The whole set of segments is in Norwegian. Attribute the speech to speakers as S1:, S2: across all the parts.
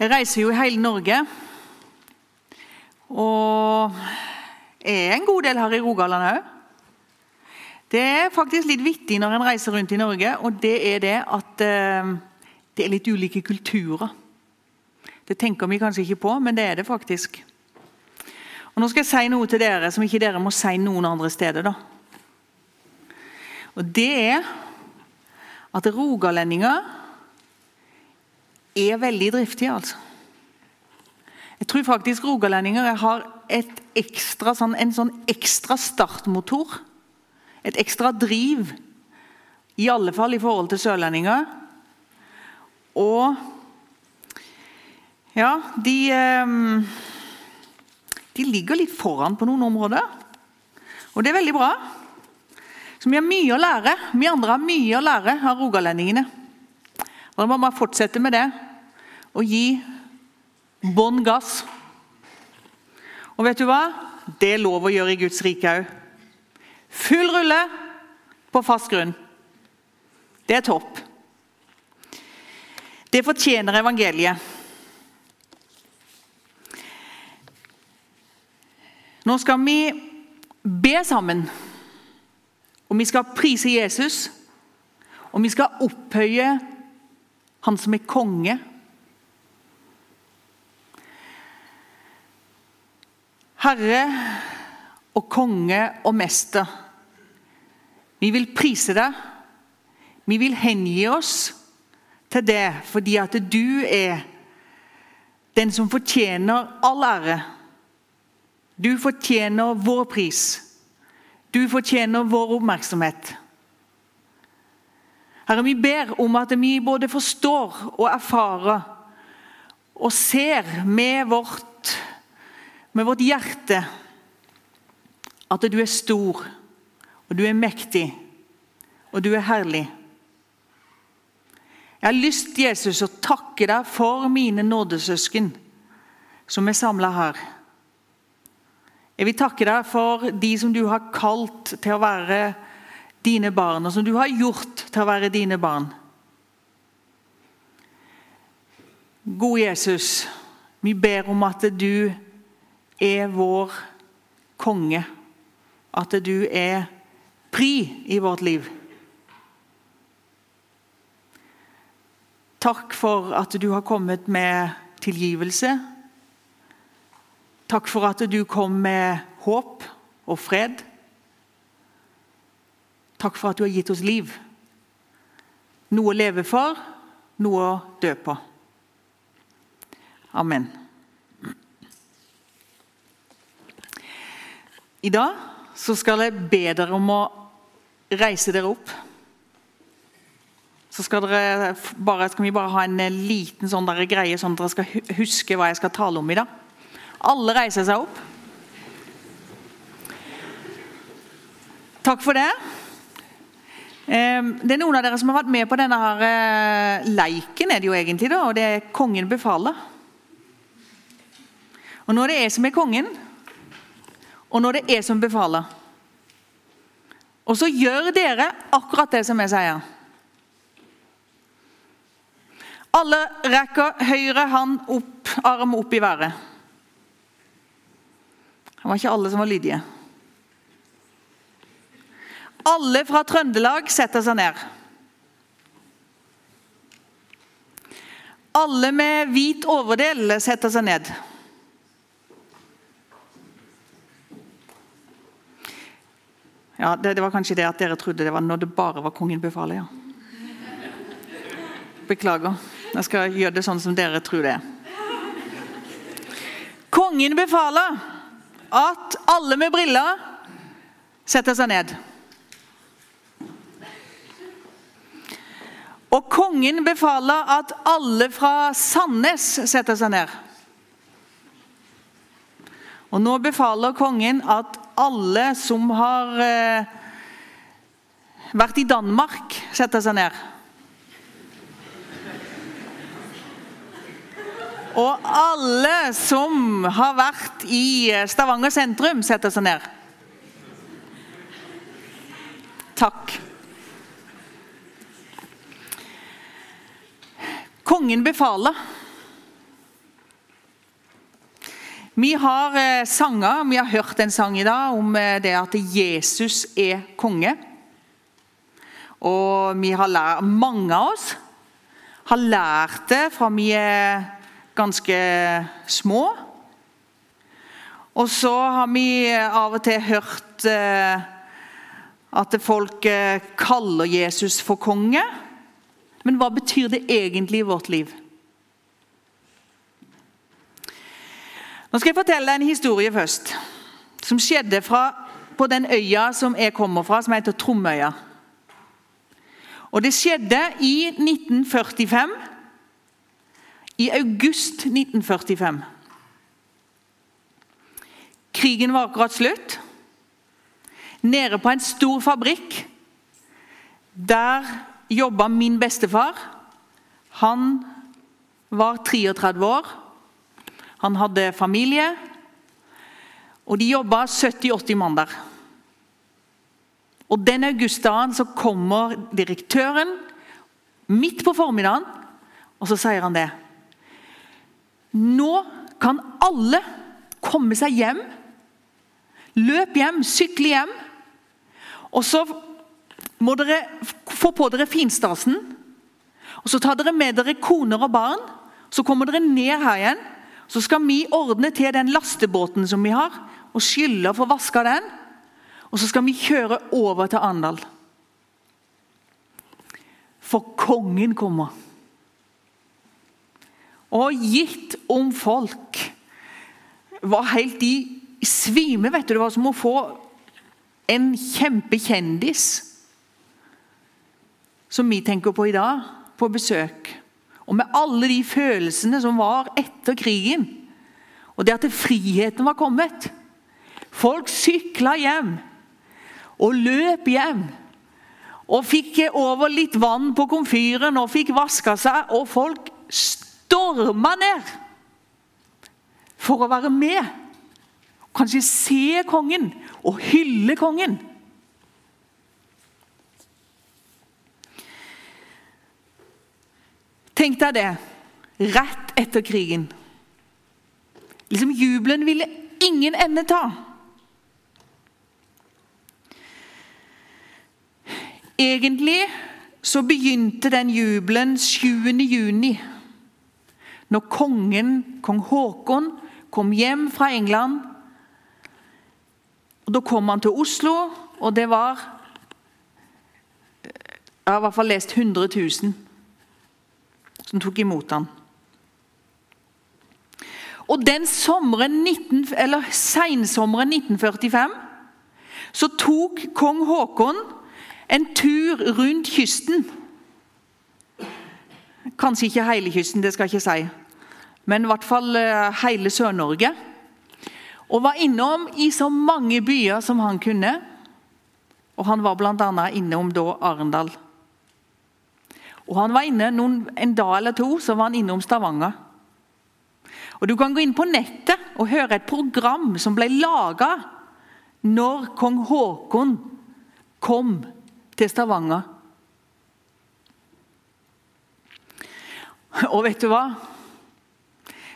S1: Jeg reiser jo i hele Norge. Og er en god del her i Rogaland òg. Det er faktisk litt vittig når en reiser rundt i Norge, og det er det at eh, det er litt ulike kulturer. Det tenker vi kanskje ikke på, men det er det faktisk. Og Nå skal jeg si noe til dere som ikke dere må si noen andre steder. da. Og Det er at rogalendinger er veldig driftige, altså. Jeg tror faktisk rogalendinger har et ekstra, sånn, en sånn ekstra startmotor. Et ekstra driv. I alle fall i forhold til sørlendinger. Og ja, de ehm, De ligger litt foran på noen områder. Og det er veldig bra. Så vi har mye å lære. Vi andre har mye å lære av rogalendingene. Og Da må man fortsette med det og gi bånn gass. Og vet du hva? Det er lov å gjøre i Guds rike òg. Full rulle på fast grunn. Det er topp. Det fortjener evangeliet. Nå skal vi be sammen. Og vi skal prise Jesus. Og vi skal opphøye han som er konge. Herre og konge og mester. Vi vil prise deg. Vi vil hengi oss til det fordi at du er den som fortjener all ære. Du fortjener vår pris. Du fortjener vår oppmerksomhet. Herre, vi ber om at vi både forstår og erfarer og ser med vårt, med vårt hjerte at du er stor, og du er mektig, og du er herlig. Jeg har lyst Jesus, å takke deg for mine nådesøsken som er samla her. Jeg vil takke deg for de som du har kalt til å være dine barn, og som du har gjort til å være dine barn. Gode Jesus, vi ber om at du er vår konge. At du er pri i vårt liv. Takk for at du har kommet med tilgivelse. Takk for at du kom med håp og fred. Takk for at du har gitt oss liv. Noe å leve for, noe å dø på. Amen. I dag så skal jeg be dere om å reise dere opp. Så skal, dere bare, skal vi bare ha en liten sånn greie, sånn at dere skal huske hva jeg skal tale om i dag. Alle reiser seg opp. Takk for det. Det er noen av dere som har vært med på denne her eh, leiken, er det jo egentlig da, og det er 'Kongen befaler'. Og Nå er det jeg som er kongen, og nå er det jeg som befaler. Og så gjør dere akkurat det som jeg sier. Alle rekker høyre hand opp, arm opp i været. Det var ikke alle som var lydige. Alle fra Trøndelag setter seg ned. Alle med hvit overdel setter seg ned. Ja, det, det, var kanskje det at dere trodde det var når det bare var kongen befaler, ja. Beklager. Jeg skal gjøre det sånn som dere tror det er. Kongen befaler at alle med briller setter seg ned. Og kongen befaler at alle fra Sandnes setter seg ned. Og nå befaler kongen at alle som har eh, vært i Danmark, setter seg ned. Og alle som har vært i Stavanger sentrum, setter seg ned. Takk. Kongen befaler. Vi har eh, sanger, vi har hørt en sang i dag om eh, det at Jesus er konge. Og lært, mange av oss har lært det fra vi er ganske små. Og så har vi av og til hørt eh, at folk kaller Jesus for konge. Men hva betyr det egentlig i vårt liv? Nå skal jeg fortelle en historie først. Som skjedde fra, på den øya som jeg kommer fra, som heter Tromøya. Og Det skjedde i 1945. I august 1945. Krigen var akkurat slutt. Nede på en stor fabrikk. Der jobba min bestefar. Han var 33 år. Han hadde familie. Og de jobba 70-80 mandager. Og Den augustdagen så kommer direktøren midt på formiddagen, og så sier han det. Nå kan alle komme seg hjem. Løp hjem, sykle hjem. Og så må dere få på dere finstasen. Og så tar dere med dere koner og barn. Så kommer dere ned her igjen. Så skal vi ordne til den lastebåten som vi har, og skylle og få vaska den. Og så skal vi kjøre over til Arendal. For kongen kommer. Og gitt om folk var helt i svime. vet du, Det var som å få en kjempekjendis som vi tenker på i dag, på besøk. Og med alle de følelsene som var etter krigen. Og det at friheten var kommet. Folk sykla hjem og løp hjem. Og fikk over litt vann på komfyren og fikk vaska seg. Og folk storma ned for å være med. Kanskje se kongen og hylle kongen. Tenk deg det. Rett etter krigen. Liksom Jubelen ville ingen ende ta. Egentlig så begynte den jubelen 7. juni. Når kongen, kong Haakon, kom hjem fra England. Og Da kom han til Oslo, og det var Jeg har i hvert fall lest 100 000 som tok imot ham. Og den sommeren 19, eller sensommeren 1945 så tok kong Haakon en tur rundt kysten. Kanskje ikke hele kysten, det skal jeg ikke si, men i hvert fall eh, hele Sør-Norge. Og var innom i så mange byer som han kunne. Og Han var bl.a. innom da Arendal. Og han var inne noen, En dag eller to så var han innom Stavanger. Og Du kan gå inn på nettet og høre et program som ble laga når kong Haakon kom til Stavanger. Og vet du hva?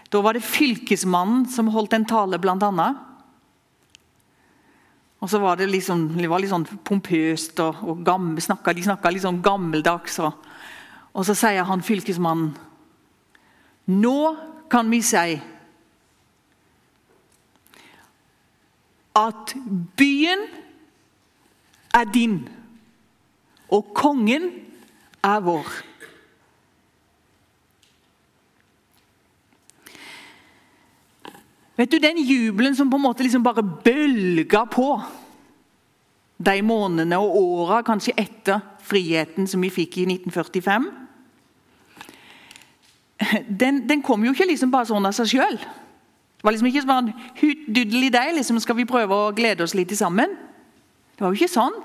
S1: Da var det fylkesmannen som holdt en tale, blant annet. Og så var det, liksom, det var litt sånn pompøst, og, og gammel, snakket, de snakka litt sånn gammeldags. Og, og så sier han fylkesmannen Nå kan vi si at byen er din, og kongen er vår. Vet du, Den jubelen som på en måte liksom bare bølga på de månedene og åra kanskje etter friheten som vi fikk i 1945 den, den kom jo ikke liksom bare sånn av seg sjøl. Det var liksom ikke sånn duddel i deg, liksom skal vi prøve å glede oss litt sammen. Det var jo ikke sånn.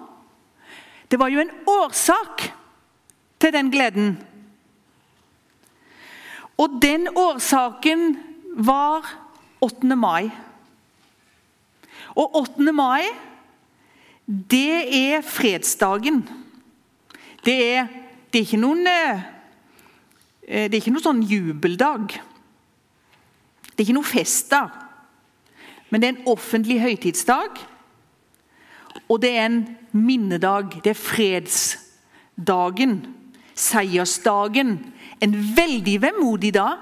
S1: Det var jo en årsak til den gleden. Og den årsaken var 8. mai. Og 8. mai, det er fredsdagen. Det er, det er ikke noen eh, Det er ikke noen sånn jubeldag. Det er ikke noe festdag. Men det er en offentlig høytidsdag. Og det er en minnedag. Det er fredsdagen. Seiersdagen. En veldig vemodig dag.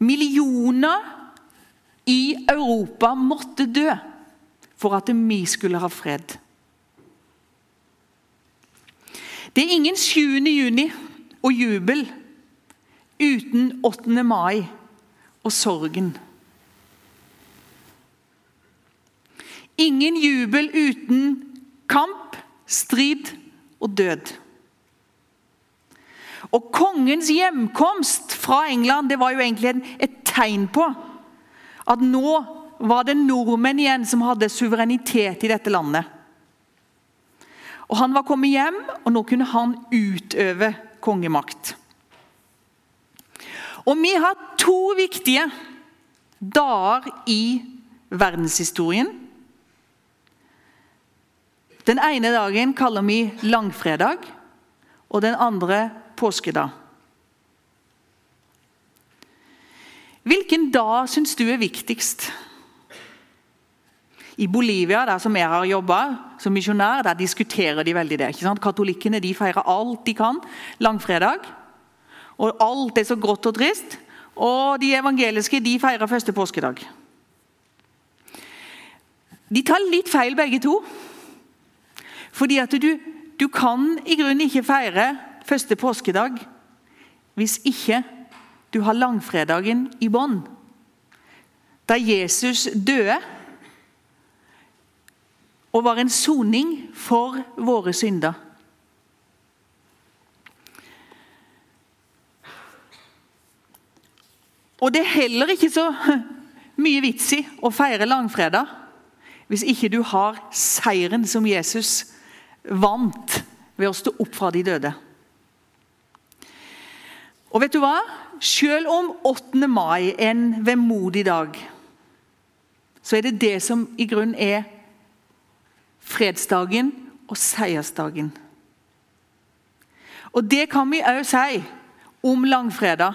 S1: Millioner i Europa måtte dø for at vi skulle ha fred. Det er ingen 7. juni og jubel uten 8. mai og sorgen. Ingen jubel uten kamp, strid og død. Og Kongens hjemkomst fra England det var jo egentlig et tegn på at nå var det nordmenn igjen som hadde suverenitet i dette landet. Og Han var kommet hjem, og nå kunne han utøve kongemakt. Og vi har to viktige dager i verdenshistorien. Den ene dagen kaller vi langfredag, og den andre påskedag. Hvilken dag syns du er viktigst? I Bolivia, der som jeg har jobba som misjonær, der diskuterer de veldig det. Katolikkene de feirer alt de kan langfredag. Og alt er så grått og trist. Og de evangeliske de feirer første påskedag. De tar litt feil, begge to. Fordi at du, du kan i grunnen ikke feire første påskedag hvis ikke du har langfredagen i bånn. Da Jesus døde og var en soning for våre synder. Og det er heller ikke så mye vits i å feire langfredag hvis ikke du har seieren som Jesus vant ved å stå opp fra de døde. Og vet du hva? Selv om 8. mai er en vemodig dag, så er det det som i grunnen er fredsdagen og seiersdagen. Og det kan vi òg si om langfredag.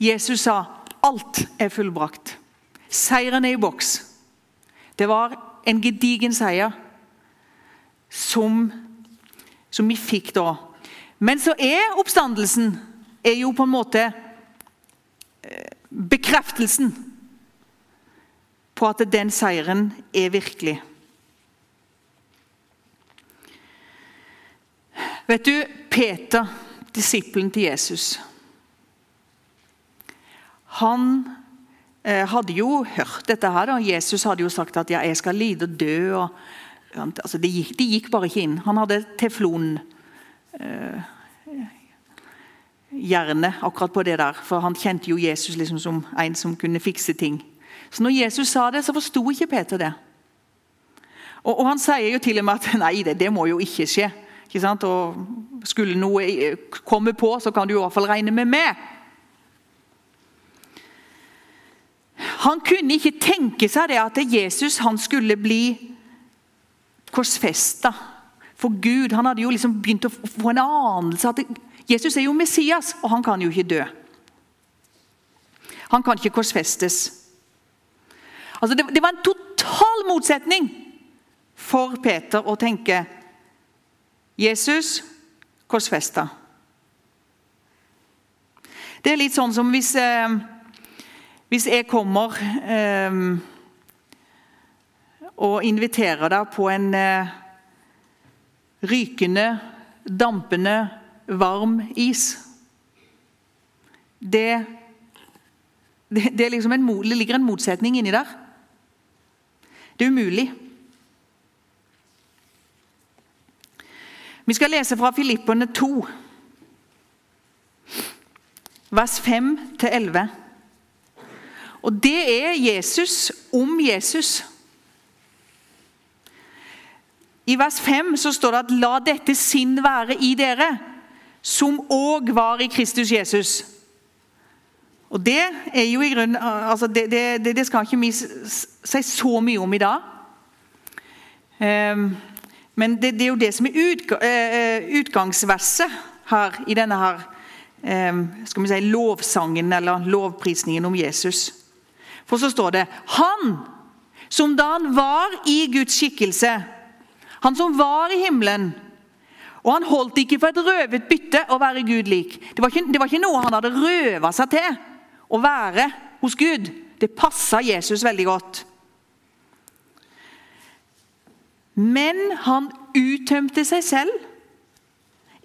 S1: Jesus sa alt er fullbrakt. Seieren er i boks. Det var en gedigen seier som, som vi fikk da. Men så er oppstandelsen er jo på en måte eh, bekreftelsen på at den seieren er virkelig. Vet du, Peter, disippelen til Jesus Han eh, hadde jo hørt dette her. da. Jesus hadde jo sagt at ja, 'jeg skal lide og dø'. og altså, de, gikk, de gikk bare ikke inn. Han hadde teflon. Eh, hjerne akkurat på det der, for han kjente jo Jesus liksom som en som kunne fikse ting. Så når Jesus sa det, så forsto ikke Peter det. Og, og, Han sier jo til og med at nei, det, det må jo ikke skje. Og Skulle noe komme på, så kan du i hvert fall regne med meg. Han kunne ikke tenke seg det at Jesus skulle bli korsfesta for Gud. Han hadde jo liksom begynt å få en anelse at Jesus er jo Messias, og han kan jo ikke dø. Han kan ikke korsfestes. Altså det, det var en total motsetning for Peter å tenke Jesus korsfesta. Det er litt sånn som hvis, eh, hvis jeg kommer eh, og inviterer deg på en eh, rykende, dampende varm is. Det, det, det, liksom en, det ligger en motsetning inni der. Det er umulig. Vi skal lese fra Filipperne 2, vers 5-11. Og det er Jesus om Jesus. I vers 5 så står det at 'la dette sinn være i dere', som òg var i Kristus Jesus. Og Det er jo i grunn, altså det, det, det, skal ikke vi si så mye om i dag. Men det, det, er jo det som er utga, uh, utgangsverset her i denne her, um, skal vi si, lovsangen eller lovprisningen om Jesus. For så står det Han som da han var i Guds skikkelse, han som var i himmelen og han holdt ikke for et røvet bytte å være Gud lik. Det var ikke, det var ikke noe han hadde røva seg til å være hos Gud. Det passa Jesus veldig godt. Men han uttømte seg selv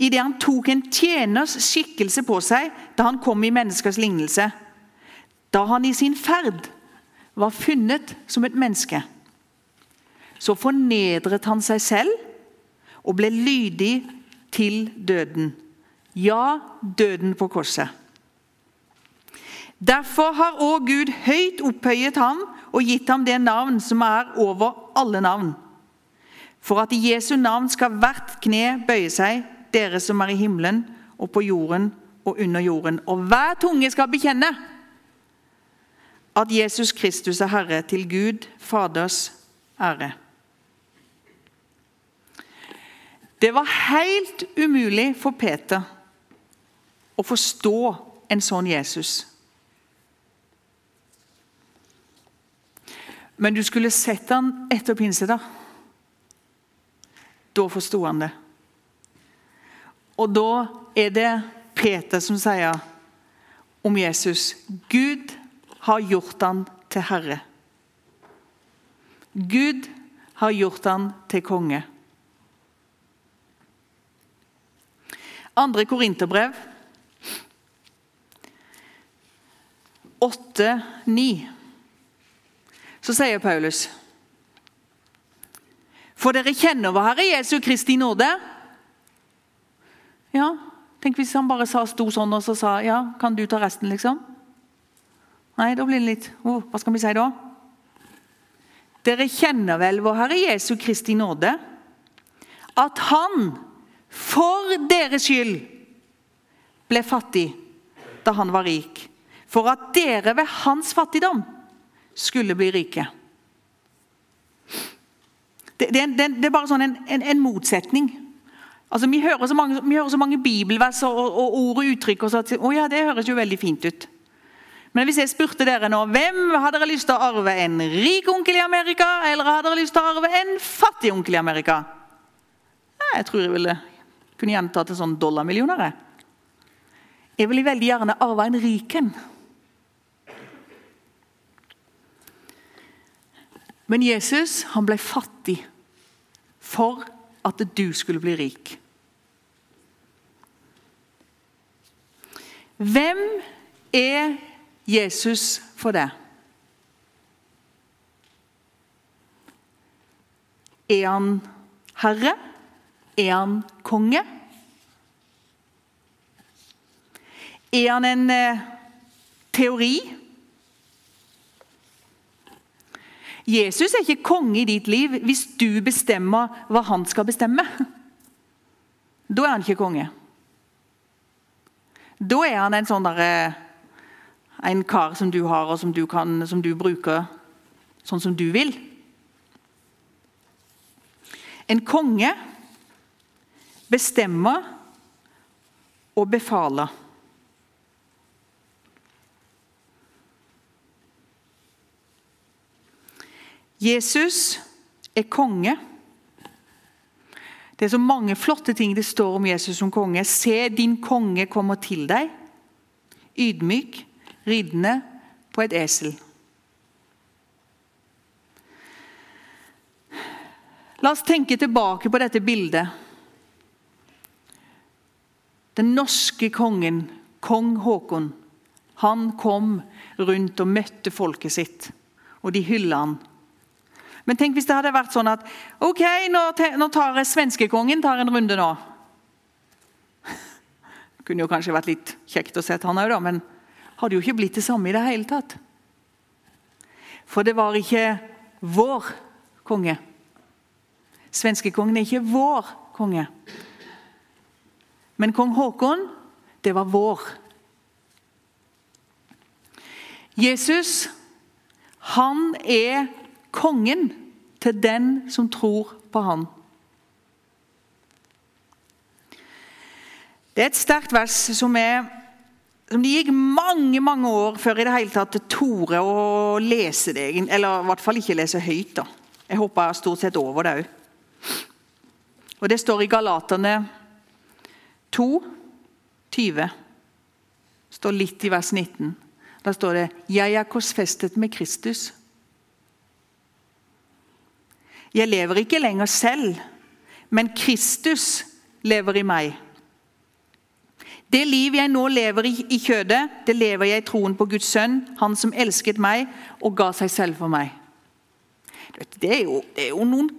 S1: idet han tok en tjeners skikkelse på seg da han kom i menneskers lignelse. Da han i sin ferd var funnet som et menneske. Så fornedret han seg selv og ble lydig til døden. Ja, døden på korset. Derfor har òg Gud høyt opphøyet ham og gitt ham det navn som er over alle navn. For at i Jesu navn skal hvert kne bøye seg, dere som er i himmelen og på jorden og under jorden. Og hver tunge skal bekjenne at Jesus Kristus er Herre, til Gud Faders ære. Det var helt umulig for Peter å forstå en sånn Jesus. Men du skulle sett han etter pinsedag. Da forsto han det. Og da er det Peter som sier om Jesus Gud har gjort han til herre. Gud har gjort han til konge. Andre Korinterbrev 8-9. Så sier Paulus For dere kjenner vår Herre Jesu Kristi nåde. Ja, Tenk hvis han bare sa, sto sånn og så sa ja, kan du ta resten, liksom? Nei, da blir det litt oh, Hva skal vi si da? Dere kjenner vel vår Herre Jesu Kristi nåde? At Han for deres skyld ble fattig da han var rik, for at dere ved hans fattigdom skulle bli rike. Det, det, det, det er bare sånn en, en, en motsetning. Altså, vi, hører så mange, vi hører så mange bibelvers og, og, ord og uttrykk. og så oh ja, Det høres jo veldig fint ut. Men hvis jeg spurte dere nå, hvem har dere lyst til å arve en rik onkel i Amerika, eller har dere lyst til å arve en fattig onkel i Amerika? Jeg tror jeg ville kunne gjenta til sånn dollarmillioner. Jeg ville veldig gjerne arve en rik en. Men Jesus han ble fattig for at du skulle bli rik. Hvem er Jesus for deg? Er han herre? Er han konge? Er han en eh, teori? Jesus er ikke konge i ditt liv hvis du bestemmer hva han skal bestemme. Da er han ikke konge. Da er han en sånn der, eh, en kar som du har, og som du, kan, som du bruker sånn som du vil. En konge bestemmer og befaler. Jesus er konge. Det er så mange flotte ting det står om Jesus som konge. Se, din konge kommer til deg, ydmyk, ridende på et esel. La oss tenke tilbake på dette bildet den norske kongen, kong Haakon, han kom rundt og møtte folket sitt, og de hylla han. Men tenk hvis det hadde vært sånn at ok, nå tar svenskekongen tar en runde nå. Det kunne jo kanskje vært litt kjekt å se han òg, men hadde jo ikke blitt det samme i det hele tatt. For det var ikke vår konge. Svenskekongen er ikke vår konge. Men kong Haakon, det var vår. Jesus, han er kongen til den som tror på han. Det er et sterkt vers som er, som det gikk mange mange år før i det hele tatt torde å lese det. Eller i hvert fall ikke lese høyt. da. Jeg hoppa stort sett over det òg. Og det står i Galaterne 2, 20. Det står litt i vers 19. Da står det 'Jeg er korsfestet med Kristus'. Jeg lever ikke lenger selv, men Kristus lever i meg. Det liv jeg nå lever i, kjødet, det lever jeg i troen på Guds sønn, han som elsket meg og ga seg selv for meg. Det er jo, det er jo noen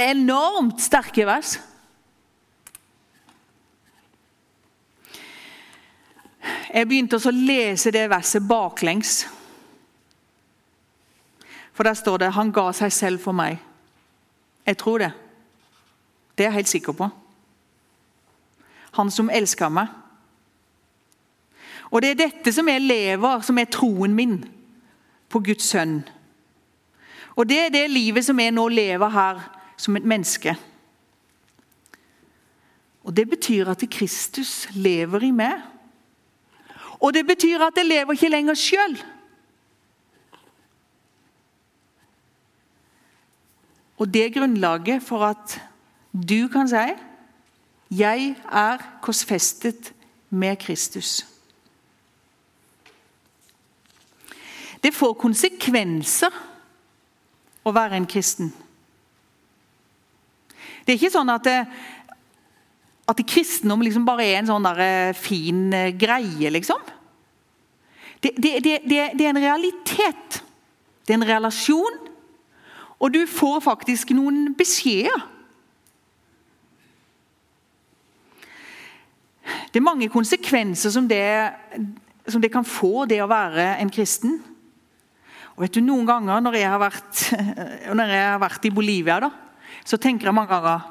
S1: enormt sterke vers. Jeg begynte også å lese det verset baklengs. For der står det 'Han ga seg selv for meg'. Jeg tror det. Det er jeg helt sikker på. Han som elsker meg. Og det er dette som jeg lever, som er troen min på Guds sønn. Og det er det livet som jeg nå lever her som et menneske. Og Det betyr at Kristus lever i meg. Og det betyr at jeg lever ikke lenger sjøl. Og det er grunnlaget for at du kan si 'Jeg er korsfestet med Kristus'. Det får konsekvenser å være en kristen. Det er ikke sånn at, det, at det kristendom liksom bare er en sånn der, eh, fin eh, greie, liksom. Det, det, det, er en realitet. Det er en relasjon. Og du får faktisk noen beskjeder. Det er mange konsekvenser som det, som det kan få, det å være en kristen. Og vet du, Noen ganger når jeg har vært, jeg har vært i Bolivia, da, så tenker jeg mange ganger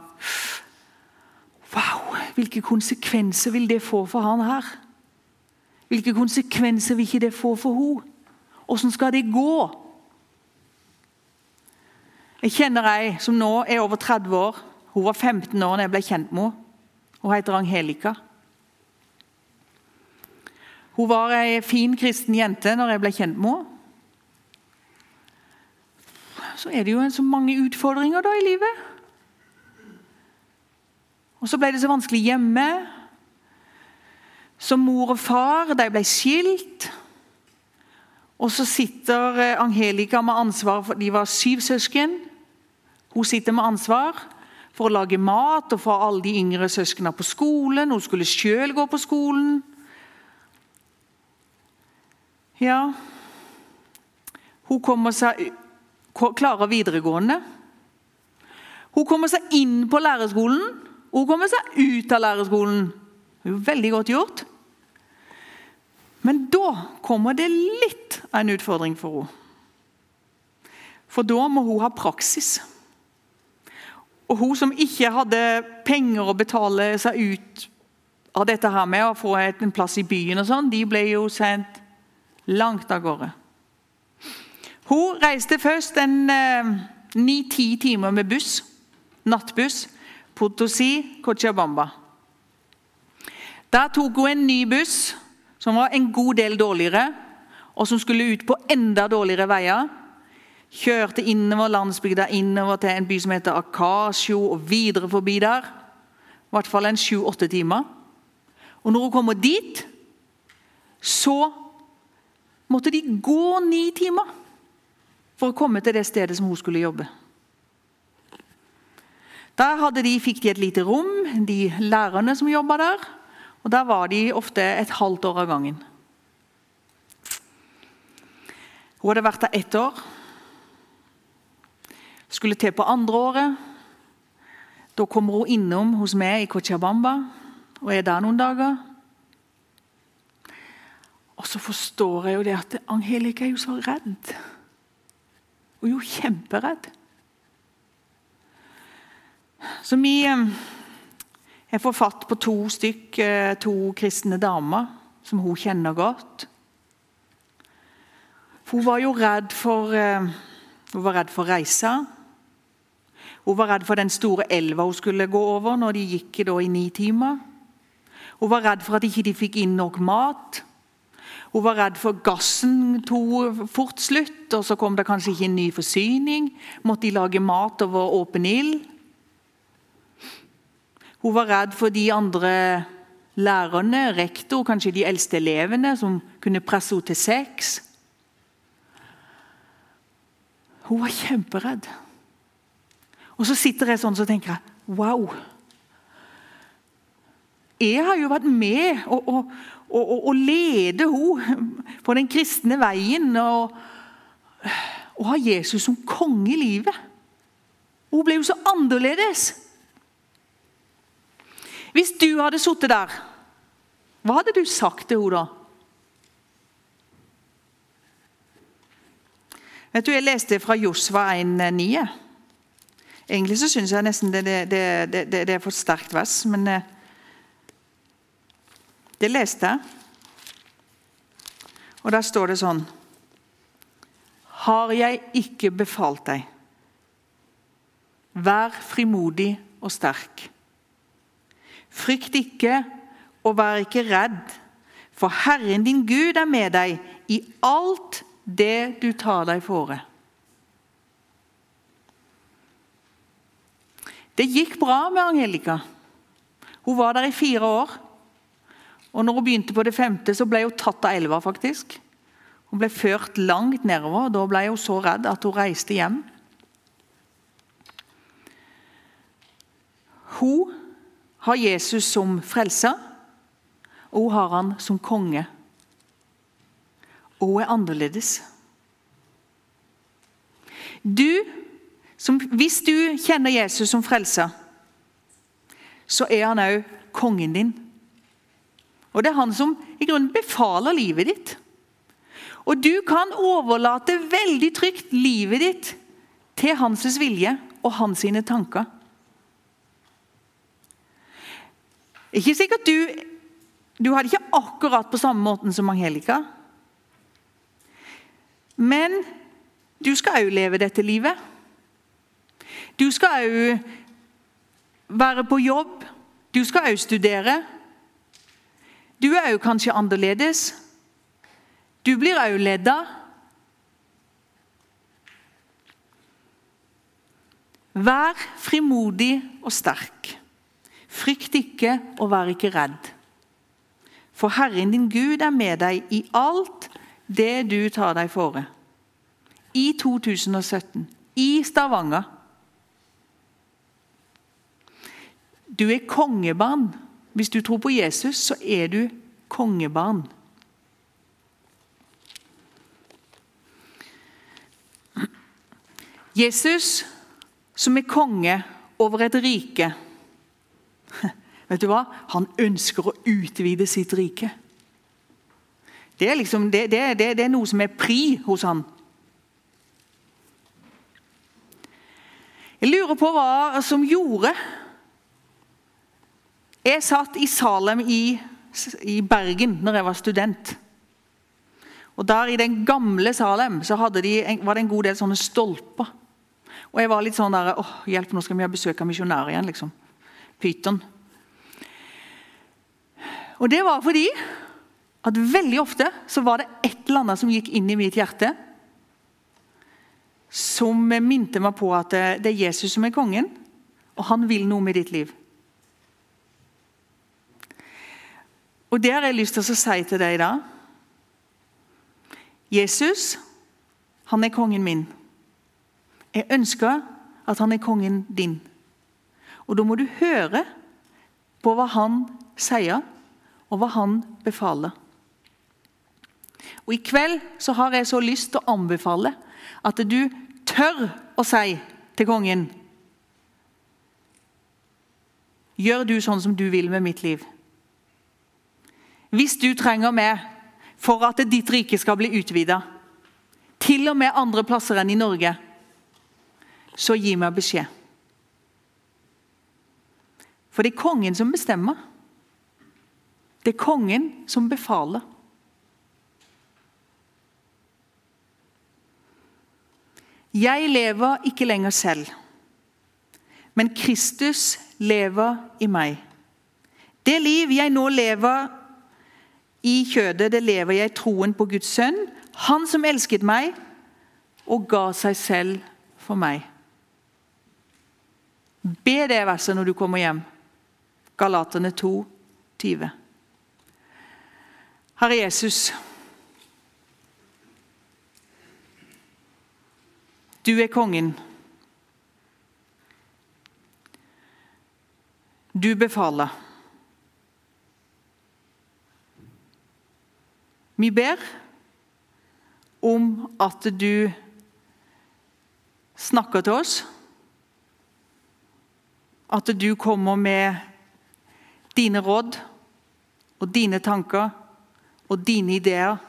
S1: Wow, hvilke konsekvenser vil det få for han her? Hvilke konsekvenser vil ikke det få for henne? Åssen skal det gå? Jeg kjenner ei som nå er over 30 år. Hun var 15 år da jeg ble kjent med henne. Hun heter Angelica. Hun var ei fin kristen jente når jeg ble kjent med henne så er det jo så mange utfordringer da i livet. Og så ble det så vanskelig hjemme. Så mor og far, de ble skilt. Og så sitter eh, Angelica med ansvar for De var syv søsken. Hun sitter med ansvar for å lage mat og få alle de yngre søsknene på skolen. Hun skulle sjøl gå på skolen. Ja Hun kommer seg klarer videregående. Hun kommer seg inn på lærerskolen, hun kommer seg ut av lærerskolen. Det er veldig godt gjort. Men da kommer det litt av en utfordring for henne. For da må hun ha praksis. Og hun som ikke hadde penger å betale seg ut av dette her med å få en plass i byen, og sånn, de ble jo sendt langt av gårde. Hun reiste først en eh, ni-ti eh, timer med buss, nattbuss, Potosi, Cochabamba. Der tok hun en ny buss som var en god del dårligere, og som skulle ut på enda dårligere veier. Kjørte innover landsbygda, innover til en by som heter Akasjo, og videre forbi der. I hvert fall en sju-åtte timer. Og når hun kommer dit, så måtte de gå ni timer for å komme til det stedet som hun skulle jobbe. Der de, fikk de et lite rom, de lærerne som jobba der. Og Der var de ofte et halvt år av gangen. Hun hadde vært der ett år. Skulle til på andre året. Da kommer hun innom hos meg i Cochabamba og er der noen dager. Og så forstår jeg jo det at Angelica er jo så redd. Hun er jo kjemperedd. Så vi eh, Jeg får fatt på to stykk, eh, to kristne damer som hun kjenner godt. Hun var jo redd for eh, Hun var redd for reisa. Hun var redd for den store elva hun skulle gå over når de gikk i ni timer. Hun var redd for at de ikke fikk inn nok mat. Hun var redd for gassen tok fort slutt, og så kom det kanskje ikke en ny forsyning. Måtte de lage mat over åpen ild? Hun var redd for de andre lærerne, rektor, kanskje de eldste elevene, som kunne presse henne til sex. Hun var kjemperedd. Og så sitter jeg sånn og tenker jeg, wow. Jeg har jo vært med og, og, og, og lede henne på den kristne veien. Og, og ha Jesus som konge i livet. Hun ble jo så annerledes. Hvis du hadde sittet der, hva hadde du sagt til henne da? Vet du, Jeg leste fra Josva 1,9. Egentlig så syns jeg nesten det, det, det, det, er for sterkt vers, men eh, det leste jeg. Og der står det sånn Har jeg ikke befalt deg? Vær frimodig og sterk. Frykt ikke og vær ikke redd, for Herren din Gud er med deg i alt det du tar deg fore. Det gikk bra med Angelica. Hun var der i fire år. Og når hun begynte på det femte, så ble hun tatt av elva. faktisk. Hun ble ført langt nedover. og Da ble hun så redd at hun reiste hjem. Hun har Jesus som frelser, og hun har han som konge. Og hun er annerledes. Du, som, hvis du kjenner Jesus som frelser, så er han òg kongen din. Og Det er han som i grunnen befaler livet ditt. Og du kan overlate veldig trygt livet ditt til hans vilje og hans sine tanker. Ikke sikkert du Du hadde ikke akkurat på samme måten som Angelica. Men du skal òg leve dette livet. Du skal òg være på jobb. Du skal òg studere. Du er òg kanskje annerledes. Du blir òg ledda. Vær frimodig og sterk. Frykt ikke og vær ikke redd. For Herren din Gud er med deg i alt det du tar deg fore. I 2017. I Stavanger. Du er kongebarn. Hvis du tror på Jesus, så er du kongebarn. Jesus, som er konge over et rike Vet du hva? Han ønsker å utvide sitt rike. Det er, liksom, det, det, det, er noe som er pri hos han. Jeg lurer på hva som gjorde jeg satt i Salem i, i Bergen når jeg var student. Og der I den gamle Salem så de, var det en god del sånne stolper. Og jeg var litt sånn der åh, hjelp, nå skal vi ha besøk av misjonærer igjen. liksom. Pyton. Og det var fordi at veldig ofte så var det et eller annet som gikk inn i mitt hjerte. Som minte meg på at det er Jesus som er kongen, og han vil noe med ditt liv. Og det har jeg lyst til å si til deg da. Jesus, han er kongen min. Jeg ønsker at han er kongen din. Og da må du høre på hva han sier, og hva han befaler. Og I kveld så har jeg så lyst til å anbefale at du tør å si til kongen Gjør du sånn som du vil med mitt liv? Hvis du trenger meg for at ditt rike skal bli utvida, til og med andre plasser enn i Norge, så gi meg beskjed. For det er kongen som bestemmer. Det er kongen som befaler. Jeg lever ikke lenger selv, men Kristus lever i meg. Det liv jeg nå lever, I kjødet det lever jeg troen på Guds sønn, han som elsket meg og ga seg selv for meg. Be det verset når du kommer hjem. Galaterne 2, 20. Herre Jesus, du er kongen. Du befaler. Vi ber om at du snakker til oss. At du kommer med dine råd og dine tanker og dine ideer.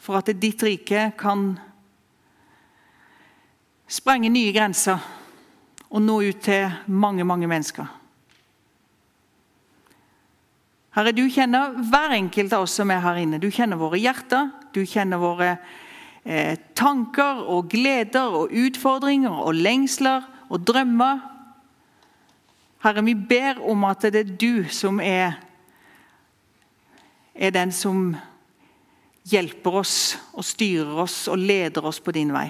S1: For at ditt rike kan sprenge nye grenser og nå ut til mange, mange mennesker. Herre, du kjenner hver enkelt av oss som er her inne. Du kjenner våre hjerter, du kjenner våre eh, tanker og gleder og utfordringer og lengsler og drømmer. Herre, vi ber om at det er du som er, er den som hjelper oss og styrer oss og leder oss på din vei.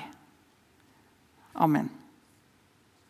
S1: Amen.